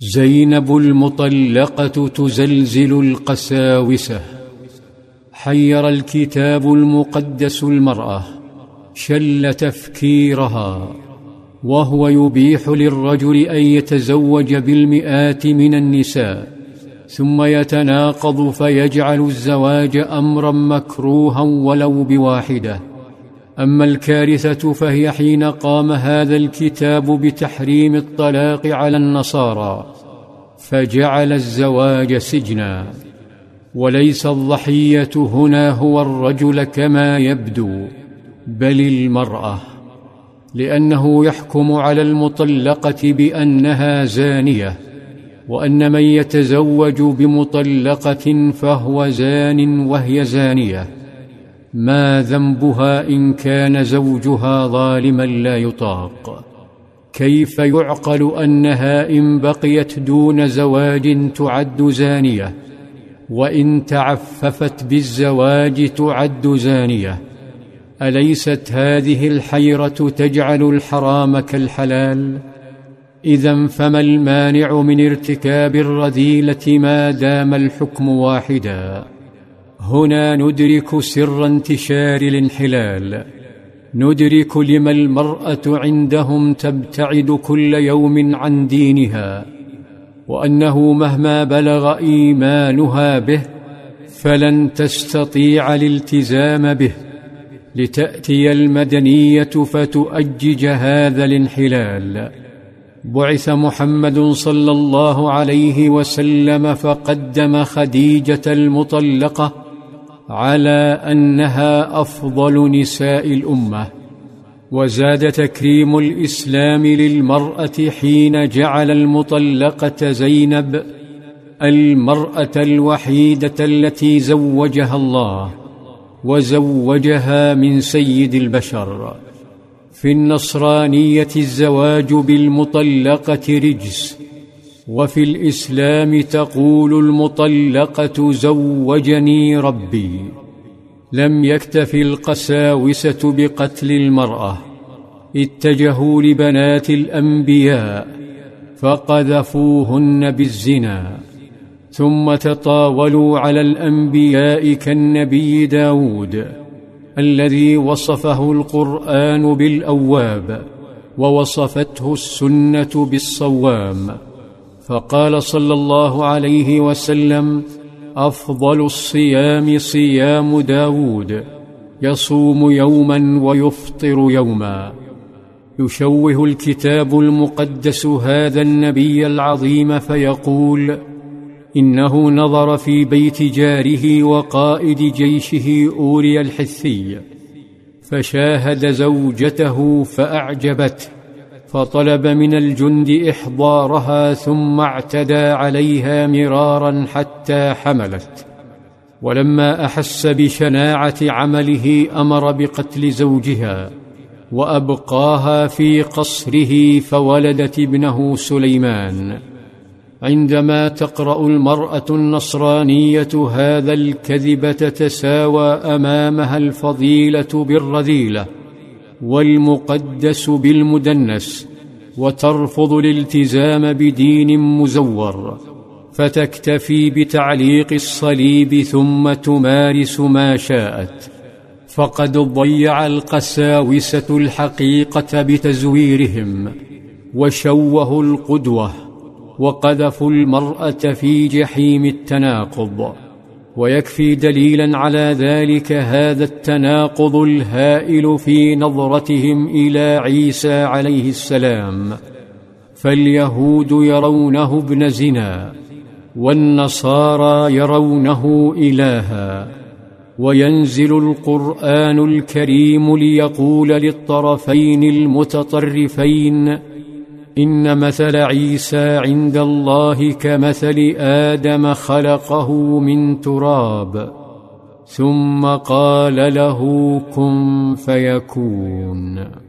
زينب المطلقة تزلزل القساوسة. حير الكتاب المقدس المرأة شل تفكيرها وهو يبيح للرجل أن يتزوج بالمئات من النساء ثم يتناقض فيجعل الزواج أمرا مكروها ولو بواحدة. أما الكارثة فهي حين قام هذا الكتاب بتحريم الطلاق على النصارى فجعل الزواج سجنا. وليس الضحية هنا هو الرجل كما يبدو بل المرأة لأنه يحكم على المطلقة بأنها زانية وأن من يتزوج بمطلقة فهو زان وهي زانية. ما ذنبها إن كان زوجها ظالما لا يطاق. كيف يعقل أنها إن بقيت دون زواج تعد زانية وإن تعففت بالزواج تعد زانية؟ أليست هذه الحيرة تجعل الحرام كالحلال؟ إذا فما المانع من ارتكاب الرذيلة ما دام الحكم واحدا؟ هنا ندرك سر انتشار الانحلال. ندرك لما المرأة عندهم تبتعد كل يوم عن دينها وأنه مهما بلغ إيمانها به فلن تستطيع الالتزام به. لتأتي المدنية فتؤجج هذا الانحلال. بعث محمد صلى الله عليه وسلم فقدم خديجة المطلقة على أنها أفضل نساء الأمة وزاد تكريم الإسلام للمرأة حين جعل المطلقة زينب المرأة الوحيدة التي زوجها الله وزوجها من سيد البشر. في النصرانية الزواج بالمطلقة رجس وفي الإسلام تقول المطلقة زوجني ربي. لم يكتف القساوسة بقتل المرأة. اتجهوا لبنات الأنبياء فقذفوهن بالزنا. ثم تطاولوا على الأنبياء كالنبي داود الذي وصفه القرآن بالأواب ووصفته السنة بالصوام. فقال صلى الله عليه وسلم أفضل الصيام صيام داود يصوم يوما ويفطر يوما. يشوه الكتاب المقدس هذا النبي العظيم فيقول إنه نظر في بيت جاره وقائد جيشه اوري الحثي فشاهد زوجته فأعجبته. فطلب من الجند إحضارها ثم اعتدى عليها مرارا حتى حملت. ولما أحس بشناعة عمله أمر بقتل زوجها وأبقاها في قصره فولدت ابنه سليمان. عندما تقرأ المرأة النصرانية هذا الكذب تتساوى أمامها الفضيلة بالرذيلة والمقدس بالمدنس وترفض الالتزام بدين مزور فتكتفي بتعليق الصليب ثم تمارس ما شاءت. فقد ضيع القساوسة الحقيقة بتزويرهم وشوهوا القدوة وقذفوا المرأة في جحيم التناقض. ويكفي دليلا على ذلك هذا التناقض الهائل في نظرتهم إلى عيسى عليه السلام. فاليهود يرونه ابن زنا والنصارى يرونه إلها. وينزل القرآن الكريم ليقول للطرفين المتطرفين إن مثل عيسى عند الله كمثل آدم خلقه من تراب ثم قال له كن فيكون.